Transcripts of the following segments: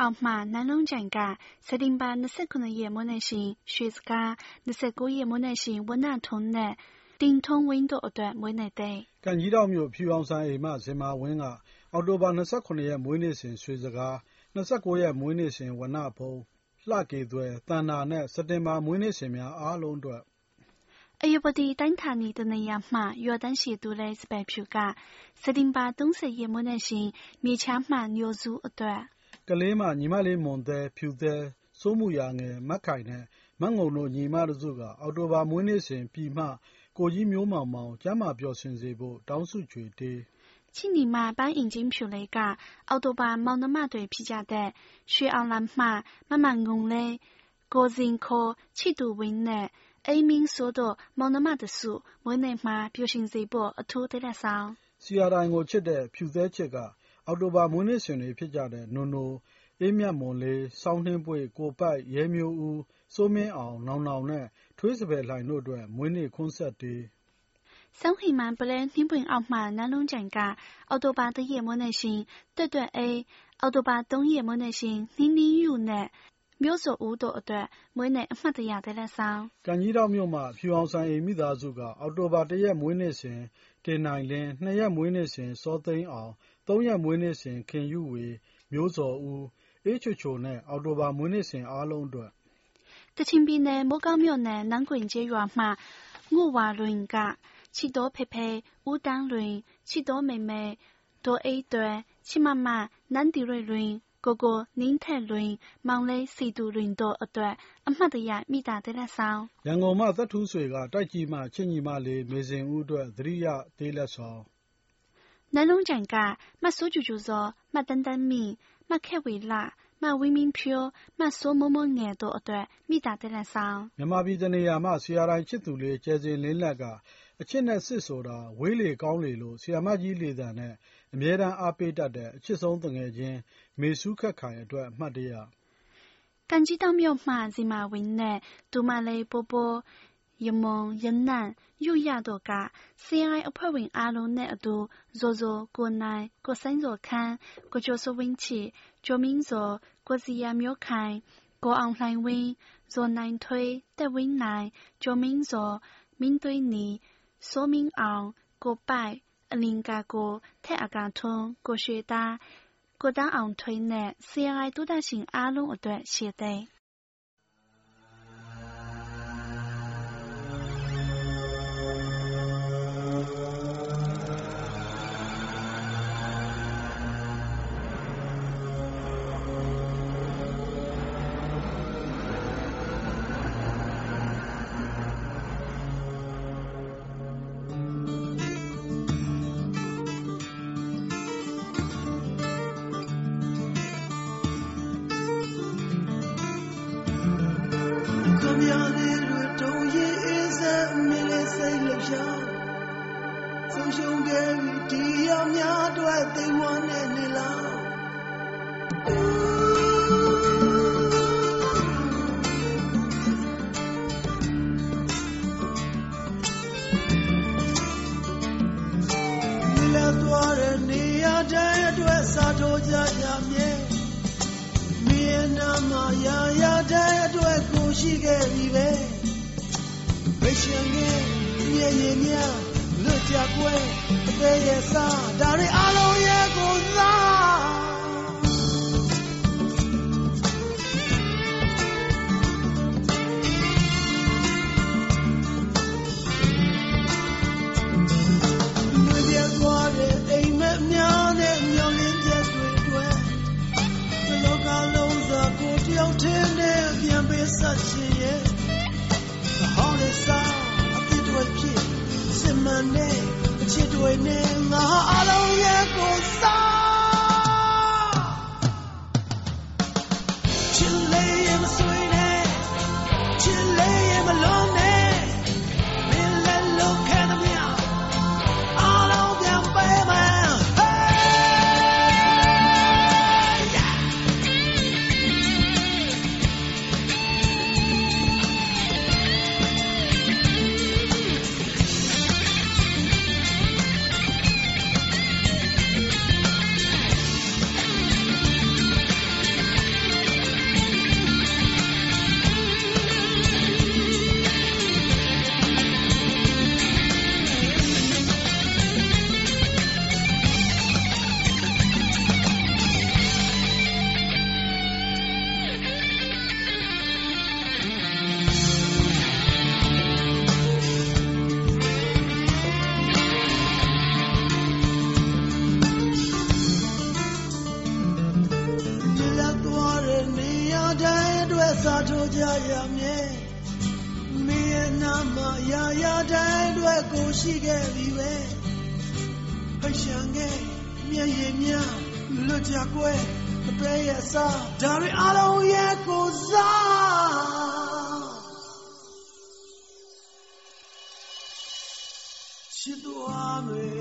满不能宁本奥马南龙展噶，设定把那十可能也莫能行，学自家那十个也莫能行，我那同呢，定通window အ段မွေးနေ့တဲ့ ကံကြီးတောင်မြို့ဖြူအောင်ဆိုင်အိမ်မှဇင်မာဝင်းကအောက်တိုဘာ29ရက်မွေးနေ့စဉ်ရွှေစကား29ရက်မွေးနေ့စဉ်ဝနဖုံးလှကေသွဲတန်နာနဲ့စက်တင်ဘာမွေးနေ့စဉ်များအားလုံးအတွက် အယပတိတိုင်းဌာနီတနေရာမှရွာတန်းရှိသူလဲစပယ်ဖြူကစတင်ပါ30ရက်မွေးနေ့ရှင်မြေချားမှညိုစုအတွ က်ကလေးမ ညီမလေးမွန်သဲ ဖြူသဲ စိုးမှုရာငယ်မက်ခိုင်နဲ့မတ်ငုံတို့ ညီမတို့စုက အောက်တိုဘာမွေးနေ့စဉ် ပြည်မှကိုကြီးမျိုးမောင်မောင် ကျမ်းမာပျော်ရွှင်စေဖို့ တောင်းစုချွေတေးချင်းနီမပန်းအင်ဂျင်ဖြူလေးက အော်တိုဘာမောင်နှမတွေဖြစ်ကြတဲ့ ရွှေအောင်လမ်းမှမမငုံလေး ကိုစင်ခေါ်ချစ်သူဝင်းနဲ့အိမ်မင်းဆိုတော့မောင်နှမတစု မွေးနေ့မှာ ပျော်ရွှင်စေဖို့ အထူးတလက်ဆောင်စီယာတိုင်းကိုချစ်တဲ့ ဖြူသဲချစ်က အောက်တိုဘာ မွေးနေ့ရှင်တွေဖြစ်ကြတဲ့ နိုနို၊အေးမြတ်မွန်လေး၊စောင်းနှင်းပွင့်၊ကိုပိုက်၊ရဲမျိုးဦး၊စိုးမင်းအောင်၊နောင်နောင်နဲ့ ထွေးစံပယ်လှိုင်တို့အတွက် မွေးနေ့ခွန်းဆက်တွေ။ဆုံးဟိမန်ပလဲနှင်းပွင့်အောက်မှာ နားလုံးကြိုင်က အောက်တိုဘာတစ်ရက်မွေးနေ့ရှင် တွက်တွက်အေး၊အောက်တိုဘာသုံးရက်မွေးနေ့ရှင် လင်းလင်းယုနဲ့ မျိုးဇော်ဦးတို့အတွက် မွေးနေ့အမှတ်တရ သီလဆောင်။ကန်ကြီးထောင့်မြို့မ ဖြူအောင်ဆန်အိမ်မိသားစုက အောက်တိုဘာ ၁ ရက်မွေးနေ့ရှင် တင်နိုင်လင်း၊၂ ရက်မွေးနေ့ရှင် စောသိန်းအောင် သုံးရက်မွေးနေ့စဉ် ခင်ယုဝေ၊မျိုးဇော်ဦး၊အေးချိုချိုနဲ့ အောက်တိုဘာမွေးနေ့စဉ်အားလုံးအတွက် ကချင်ပြည်နယ် မိုးကောင်းမြို့နယ် နန်းခွင်ကျေးရွာမှ ငုတ်ဝါလွင်က ချစ်တော်ဖေဖေ၊ဦးသန်းလွင်၊ချစ်တော်မေမေ၊ဒေါ်အေးသွယ်၊ချစ်မမ၊နန်း迪瑞လွင်၊ကိုကိုနှင်းထက်လွင်၊မောင်လေးစည်သူလွင်တို့အတွက် အမှတ်တရ မေတ္တာသီလဆောင်။ရန်ကုန်မှ သက်ထူးဆွေက တိုက်ကြီးမှ ချစ်ညီမလေး မေဇင်ဦးအတွက် သတိရ သေးလက်ဆောင် 南龙展噶，马苏舅舅说，马丹丹米，马开维拉，马维明飘，马索某某眼多对，米大的来上。 မြန်မာပြည်တနေရာမှဆရာတိုင်းချစ်သူလေးကျဲစင်လင်းလက်ကအချစ်နဲ့စစ်ဆိုတာဝေးလေကောင်းလေလို့ဆရာမကြီးလေတံနဲ့အမြဲတမ်းအားပေးတတ်တဲ့အချစ်ဆုံးတငယ်ချင်းမေစုခက်ခိုင်အတွက်အမှတ်တရ 感激到庙嘛，是马文呢，杜马雷波波， ရမုံရနန်ယုရတို့က CI အဖွဲ့ဝင်အားလုံးနဲ့အတူဇိုဇိုကိုနိုင်ကိုစိုင်းဇော်ခန်းကိုကျော်စိုးဝင်းချီကျော်မင်းဇော်ကိုစီယာမျိုးခိုင်ကိုအောင်လှိုင်ဝင်းဇော်နိုင်ထွေးတက်ဝင်းနိုင်ကျော်မင်းဇော်မင်းသွေးနီစိုးမင်းအောင်ကိုပိုက်အလင်ကာကိုထက်အကန်ထွန်းကိုရွှေသားကိုတန်းအောင်ထွေးနဲ့ CI တူတန့်ရှင်အားလုံးအတွက်ရှေ့သိမ်း တိုင်းအတွက်စာထိုးကြကြမြဲမင်းနာမရာရာတဲ့အတွက်ကိုရှိခဲ့ပြီပဲဘယ်ရှင်ငယ်ညင်ညင်မြလွတ်ကြကွယ်အသေးရဲ့စားဒါတွေအလုံးရဲ့ကိုစား ကိုတယောက်တည်းနဲ့ပြန်ပေးဆက်ရှင်ရဲ့သဟောင်းလေးစားအပြစ်တွေဖြစ်စင်မနဲ့အချစ်တွေနဲ့ငါအလုံးရဲ့ကိုစား မျက်ရည်များလွတ်ကြကွယ်အပဲရဲ့စားဒါတွေအလုံးရဲ့ကိုစားရှိသွားမယ်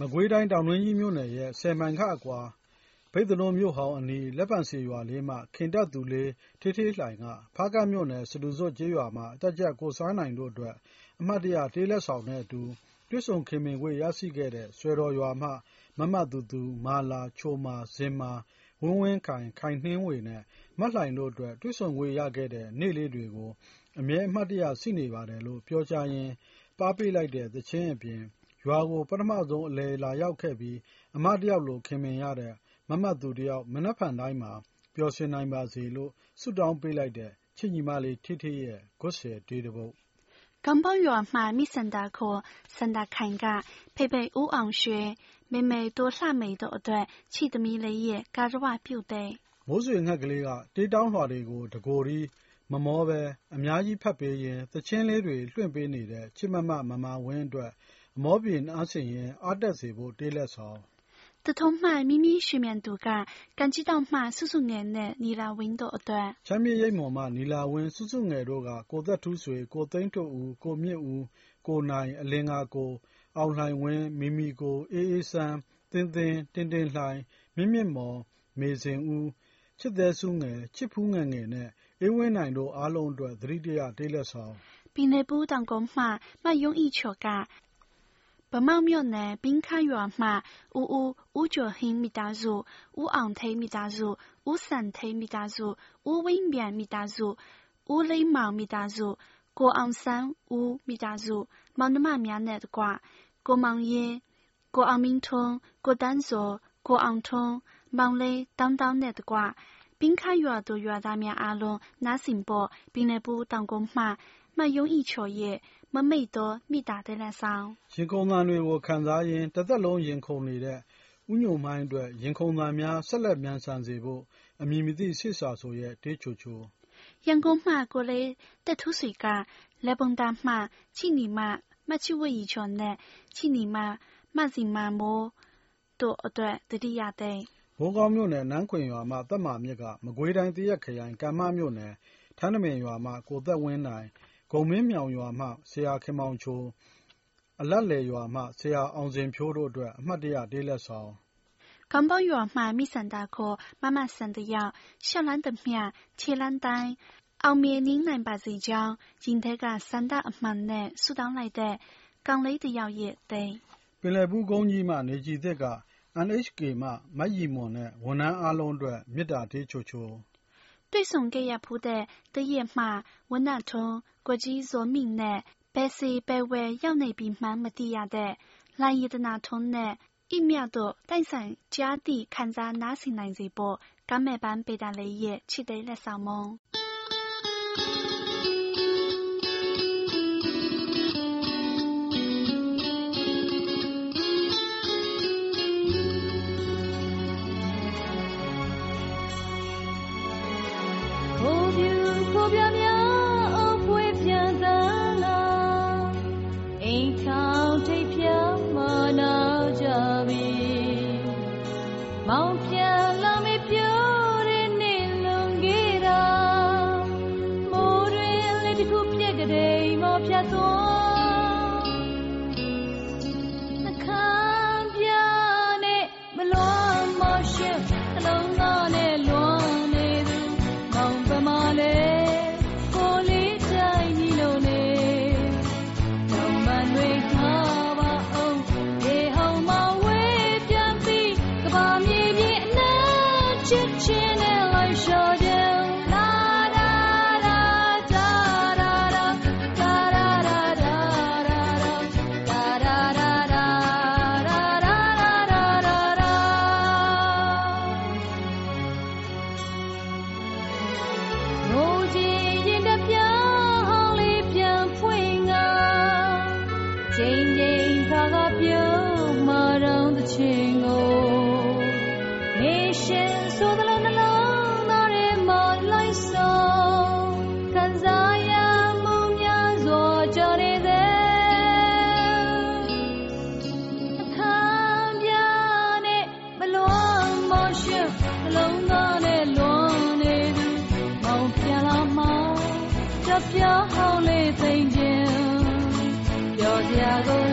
မကွေးတိုင်း တောင်တွင်းကြီးမြို့နယ်ရဲ့ ၁၀ မိုင်ခန့်အကွာဘိဿနိုးမြို့ဟောင်းအနီး လက်ပံဆည်ရွာလေးမှ ခင်တပ်သူလေး ဌေးဌေးလှိုင်က ဖားကန့်မြို့နယ်စတူဇွပ်ကျေးရွာမှတပ်ကြပ်ကိုစိုင်းနိုင်တို့အတွက် အမှတ်တရ တေးလက်ဆောင်နဲ့အတူ တွေ့ဆုံခင်မင်ခွင့်ရရှိခဲ့တဲ့ ဆွယ်တော်ရွာမှ မမသူသူ၊မာလာ၊ချိုမာ၊ဇင်မာ၊ဝင်းဝင်းခိုင်၊ခိုင်နှင်းဝေနဲ့ မလှိုင်တို့အတွက် တွေ့ဆုံခွင့်ရခဲ့တဲ့ နေ့လေးတွေကို အမြဲ အမှတ်တရ ရှိနေပါတယ်လို့ ပြောကြားရင်း ပါးပေးလိုက်တဲ့ သီချင်းအပြင် ရွာကို ပထမဆုံးအလည်လာရောက်ခဲ့ပြီး အမတယောက်လို ခင်မင်ရတဲ့ မမသူတယောက် မနက်ဖြန်တိုင်းမှာ ပျော်ရွှင်နိုင်ပါစေလို့ ဆုတောင်းပေးလိုက်တဲ့ ချစ်ညီမလေး ဌေးဌေးရဲ့ဂွတ်ဆည်တေးတပုဒ်“ကန်ဘောက်ရွာမှမိဆန္ဒခေါ်ဆန္ဒခိုင်က ဖေဖေဦးအောင်ရွှေ၊မေမေတိုလှမေတို့အတွက် ချစ်သမီးလေးရဲ့ ဂါရဝပြုတဲ့ မိုးဆွေငှက်ကလေးက တေးတောင်းလွှာတွေကို တကိုယ်တည်း မမောဘဲ အများကြီးဖတ်ပေးရင်း သီချင်းလေးတွေ လွှင့်ပေးနေတဲ့ ချစ်မမ မမာဝင်းအတွက်အ မောပြေနားဆင်ရင်းအားတက်စေဖို့ တေးလက်ဆောင်“တထုံမှ咪咪ရွှေမြန်သူက ကန်ကြီးတောင်မှ စုစုငယ်နဲ့ နီလာဝင်းတို့အတွက်ချမ်းမြေ့ရိပ်မွန်မှ နီလာဝင်း၊စုစုငယ်တို့က ကိုသက်ထူးဆွေ၊ကိုသိန်းထွဋ်ဦး၊ကိုမြင့်ဦး၊ကိုနိုင်၊အလင်္ကာကို၊အောင်လှိုင်ဝင်း၊မီမီကို၊အေးအေးစန်း၊သင်းသင်း၊တင်တင်လှိုင်၊မြင့်မြင့်မော်၊မေဇင်ဦး၊ချစ်သဲဆူးငယ်၊ချစ်ဖူးငယ်ငယ်နဲ့ အေးဝင်းနိုင်တို့အားလုံးအတွက် သတိတရ တေးလက်ဆောင်ပြည်နယ်ဘူးတောင်ကုန်းမှ မယုံဤချော်က ဗမောက်မြို့နယ် ပင်းခရွာမှ ဦးဦး ဦးကျော်ဟင်းမိသားစု ဦးအောင်ထိန်မိသားစု ဦးစံထိန်မိသားစု ဦးဝင်းမြန်မိသားစု ဦးလိမ့်မောင်မိသားစု ကိုအောင်ဆန်းဦးမိသားစု မောင်နှမများနဲ့တကွ ကိုမောင်ရင်ကိုအောင်မင်းထွန်း ကိုတန်းစောကိုအောင်ထွန်း မောင်လေးတောင်းတောင်းနဲ့တကွ ပင်းခရွာသူရွာသားများအားလုံး နားဆင်ဖို့ပြည်နယ်ဘူးတောင်ကုန်းမှမယုံဤချော်ရဲ့ မမိတ်သောမေတ္တာသလက်ဆောင်ရင်ခုန်သံတွေကို ခံစားရင်း တသက်လုံး ရင်ခုန်နေတဲ့ ဦးညိုမိုင်းအတွက် ရင်ခုန်သံများ ဆက်လက် မြန်ဆန်စေဖို့ အမည်မသိစစ်စာဆိုရဲ့ တေးချိုချို ရန်ကုန်မှ ကိုလေးတက်ထူးဆွေကလက်ပုံသားမှ ချိနီမ မချဝရီချော်နဲ့ ချိနီမမစီမမိုးတို့အတွက်တတိယသိမ့်ဘိုးကောင်းမြို့နယ် နန်းခွင်ရွာမှ သက်မာမြစ်က မကွေးတိုင်းတရက်ခရိုင် ကံမမြို့နယ် ထန်းတမင်ရွာမှ ကိုသက်ဝင်းနိုင် ဂုန်မင်းမြောင်ရွာမှ ဆရာခင်မောင်ချို၊အလတ်လယ်ရွာမှ ဆရာအောင်ဇင်ဖြိုးတို့အတွက် အမှတ်တရ တေးလက်ဆောင်။ဂမ်ပေါရွာမှ မိစံတာခေါ် မမစံတယောက်၊လျှောက်လှမ်းသမျှ ခြေလှမ်းတိုင်း အောင်မြင်နင်းနိုင်ပါစေကြောင်း ရင်ထဲက ဆန္ဒအမှန်နဲ့ ဆုတောင်းလိုက်တဲ့ ကောင်လေးတယောက်ရဲ့ သိတ်။ပင်လယ်ဘူးကုန်းကြီးမှ နေကြည်သစ်က NHK မှ မရည်မွန်နဲ့ ဝန်ထမ်းအားလုံးအတွက် မေတ္တာတေးချိုချို။တွေ့ဆုံခဲ့ရဖူးတဲ့ သရက်မှ ဝဏ္ဏထွန်း 国际所命呢，白是白为要那边蛮么地呀的，来一的那从呢，一秒多带上家地看着那些男子波，刚没班被打雷也气得来扫梦。 Santiago.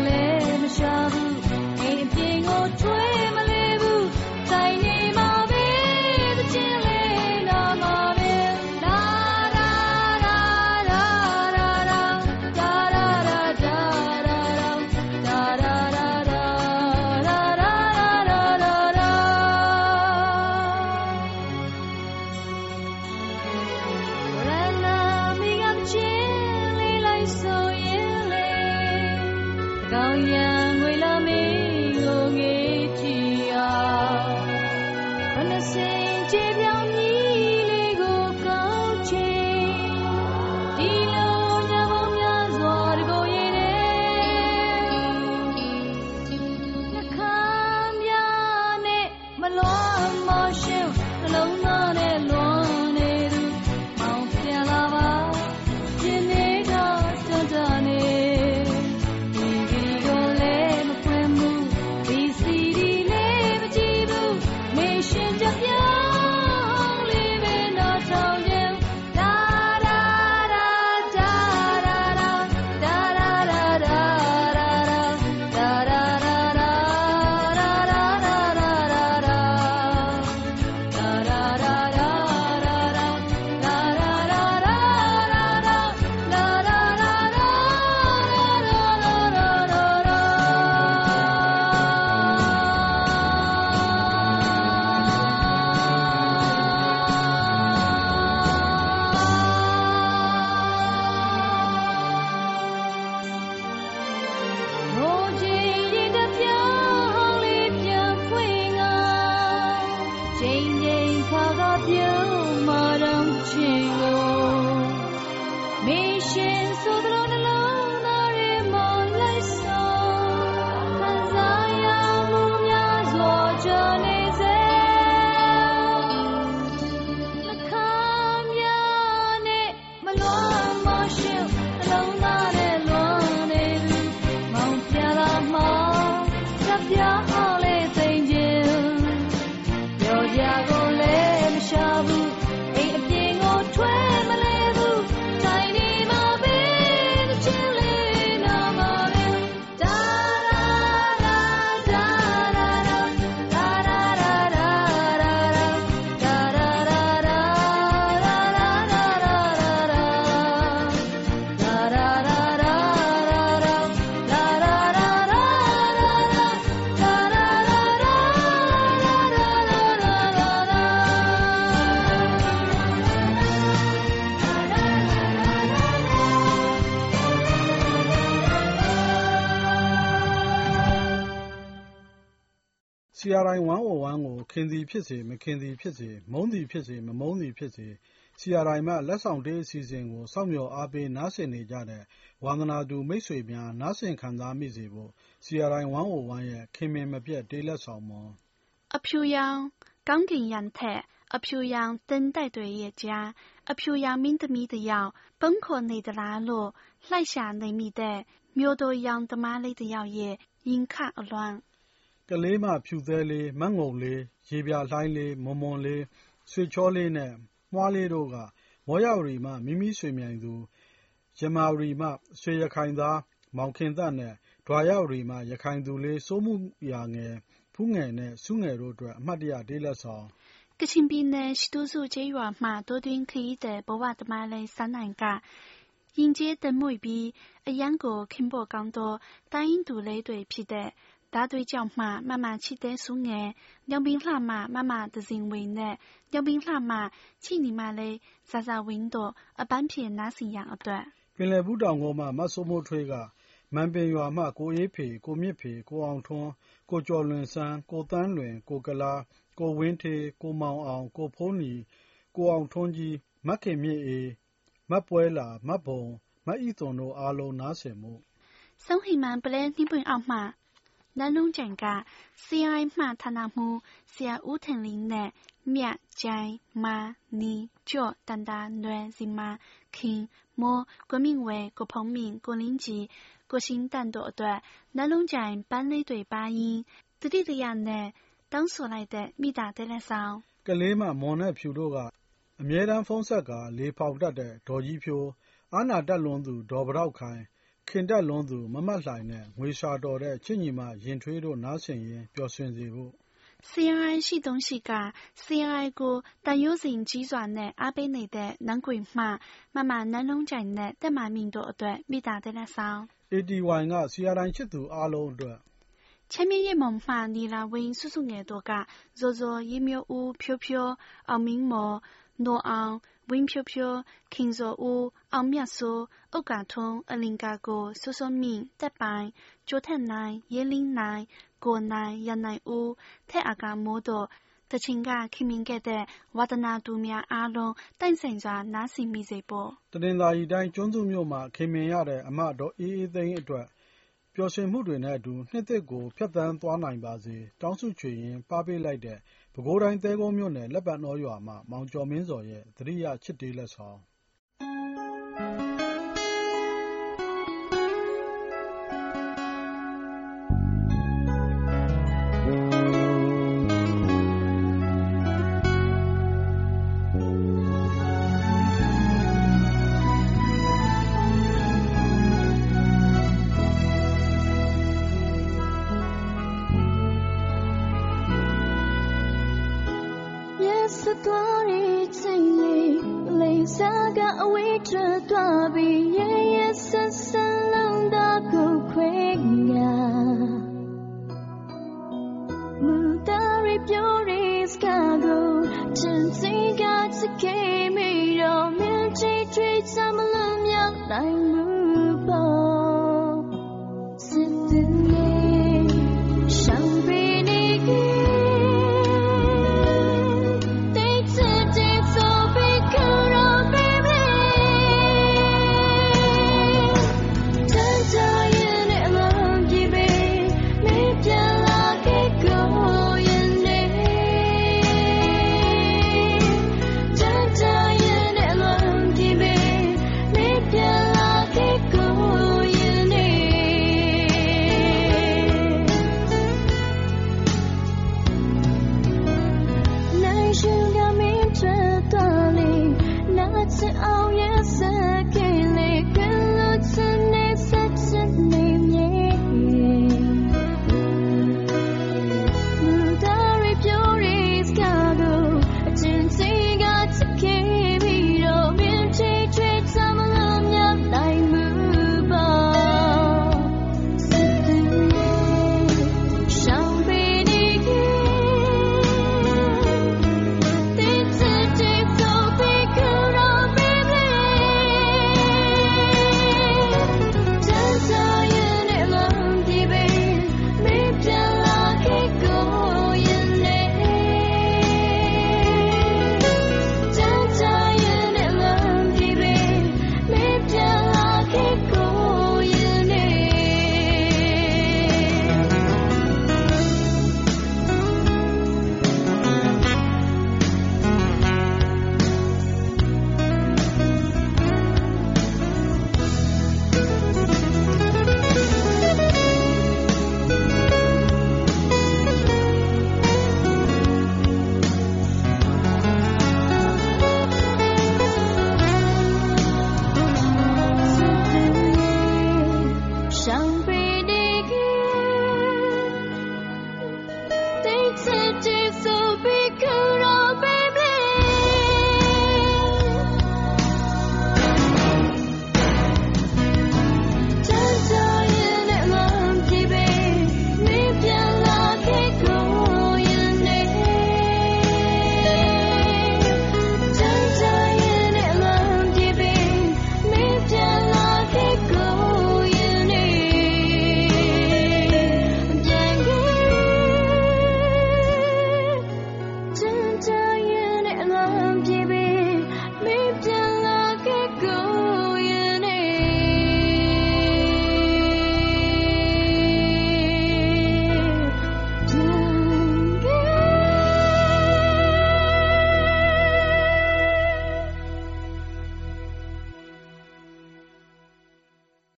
CRI 101 ကို ခင်သည်ဖြစ်စေ မခင်သည်ဖြစ်စေ၊မုန်းသည်ဖြစ်စေ မမုန်းသည်ဖြစ်စေ CRI မှ လက်ဆောင်တေးအစီအစဉ်ကို စောင့်မျှော်အားပေး နားဆင်နေကြတဲ့ ဝါသနာတူမိတ်ဆွေများ နားဆင်ခံစားမိစေဖို့ CRI 101 ရဲ့ ခင်မင်မပျက်တေးလက်ဆောင်မွန် အဖြူရောင် ကောင်းကင်ယံထက် အဖြူရောင်သင်္တိုက်တွေရဲ့ကြား အဖြူရောင်မင်းသမီးတစ်ယောက် ပုန်းခိုနေသလားလို့ လိုက်ရှာနေမိတဲ့ မြို့တော်ရောင်သမားလေးတစ်ယောက်ရဲ့ ရင်ခတ်အလွှာ ကလေးမ ဖြူသဲလေးမတ်ငုံလေး ရေပြလှိုင်းလေး မွန်မွန်လေးဆွေချောလေးနဲ့ မွှားလေးတို့က မောရဝရီမှမိမိဆွေမြိုင်သူ ယမာဝရီမှဆွေရခိုင်သား မောင်ခင်သက်နဲ့ ဒွာရဝရီမှရခိုင်သူလေး စိုးမှုရာငယ် ဖူးငယ်နဲ့စုငယ်တို့အတွက် အမှတ်တရဒေးလက်ဆောင် ကချင်ပြည်နယ် ရှိတိုးစုကျေးရွာမှတိုးတွင်းခရီးသည် ဘဝသမားလေးစန်းနိုင်ကရင်ကျေးတမွေပြီး အရန်ကိုခင်ဖို့ကောင်းသော တိုင်းရင်းသူလေးတွေဖြစ်တဲ့ 大队叫骂妈妈气得输眼，两边辣骂妈妈的行为呢，两边辣骂气你妈嘞，啥啥温度，啊半片哪信仰啊对。原来不找我嘛，没什么吹个，满边原嘛，过一皮，过米皮，过昂冲，过叫轮山，过单轮，过格拉，过文铁，过毛昂，过普尼，过昂冲机，没给面诶，没ပွဲ啦，没蹦，没一种都阿罗拿什么。ဆုံးဟိမန်ပလဲနှိပွင့်အောင်မှ 南龙镇个 CI 马他那木 CI 乌藤林内面在马尼脚单单乱是马看么国民为国朋民国邻居国新单多段南龙镇班里对八音，这里的样呢，当所来的米大的来少。 ကလေးမမွန်နဲ့ဖြူတို့ကအမြဲတမ်းဖုံးဆက်ကလေဖောက်တတ်တဲ့ဒေါ်ကြီးဖြိုး အားနာတတ်လွန်းသူဒေါ်ပြတောက်ခိုင်၊ ခင်တတ်လွန်းသူ မမလှိုင်နဲ့ ငွေရှာတော်တဲ့ ချစ်ညီမ ယဉ်ထွေးတို့ နားဆင်ရင်း ပျော်ရွှင်စေဖို့ CRI ရှိသုံးရှိက CRI ကို သံရိုးစဉ်ကြီးစွာနဲ့ အားပေးနေတဲ့ နန်းခွင်မှ မမနန်းလုံးကြိုင်နဲ့ သက်မာမြင့်တို့အတွက် မေတ္တာတရားဆောင် ATY က CRI ချစ်သူအားလုံးအတွက် ချမ်းမြေ့ရေမုန်မှ နီလာဝင်း စုစုငယ်တို့က ဇော်ဇော်၊ရဲမျိုးဦး၊ဖြိုးဖြိုး၊အောင်မင်းမော်၊နော်အောင် Win Piu Piu, King Zo Wu, Ao Mia So, O Ga Tong, A Ling Ga Go, So So Min, Tet Bai, Jo Ten Nai, Ye Ling Nai, Go Nai, Yan Nai Wu, Te Aga Mo Do, တချင်ကခင်မင်ခဲ့တဲ့ဝါဒနာသူများအားလုံးတန့်ဆိုင်စွာနားဆင်မိစေဖို့တနင်္သာရီတိုင်းကျွန်းစုမြို့မှာခင်မင်ရတဲ့အမတော်အေးအေးသိန်းအတွက်ပျော်ရွှင်မှုတွေနဲ့အတူနှစ်သက်ကိုဖျက်ဆီးသွားနိုင်ပါစေတောင်းဆုချွေရင်ပါပေးလိုက်တဲ့ ပဲခူးတိုင်း သဲကုန်းမြို့နယ် လက်ပံတော်ရွာမှာမောင်ကျော်မင်းစော်ရဲ့ သတိရ ချစ်တေးလက်ဆောင် 再多一次，离散的未来，也深深烙下我牵挂。每当夜雨里，伤感，真心挂牵你，难免追追追，想不原谅你。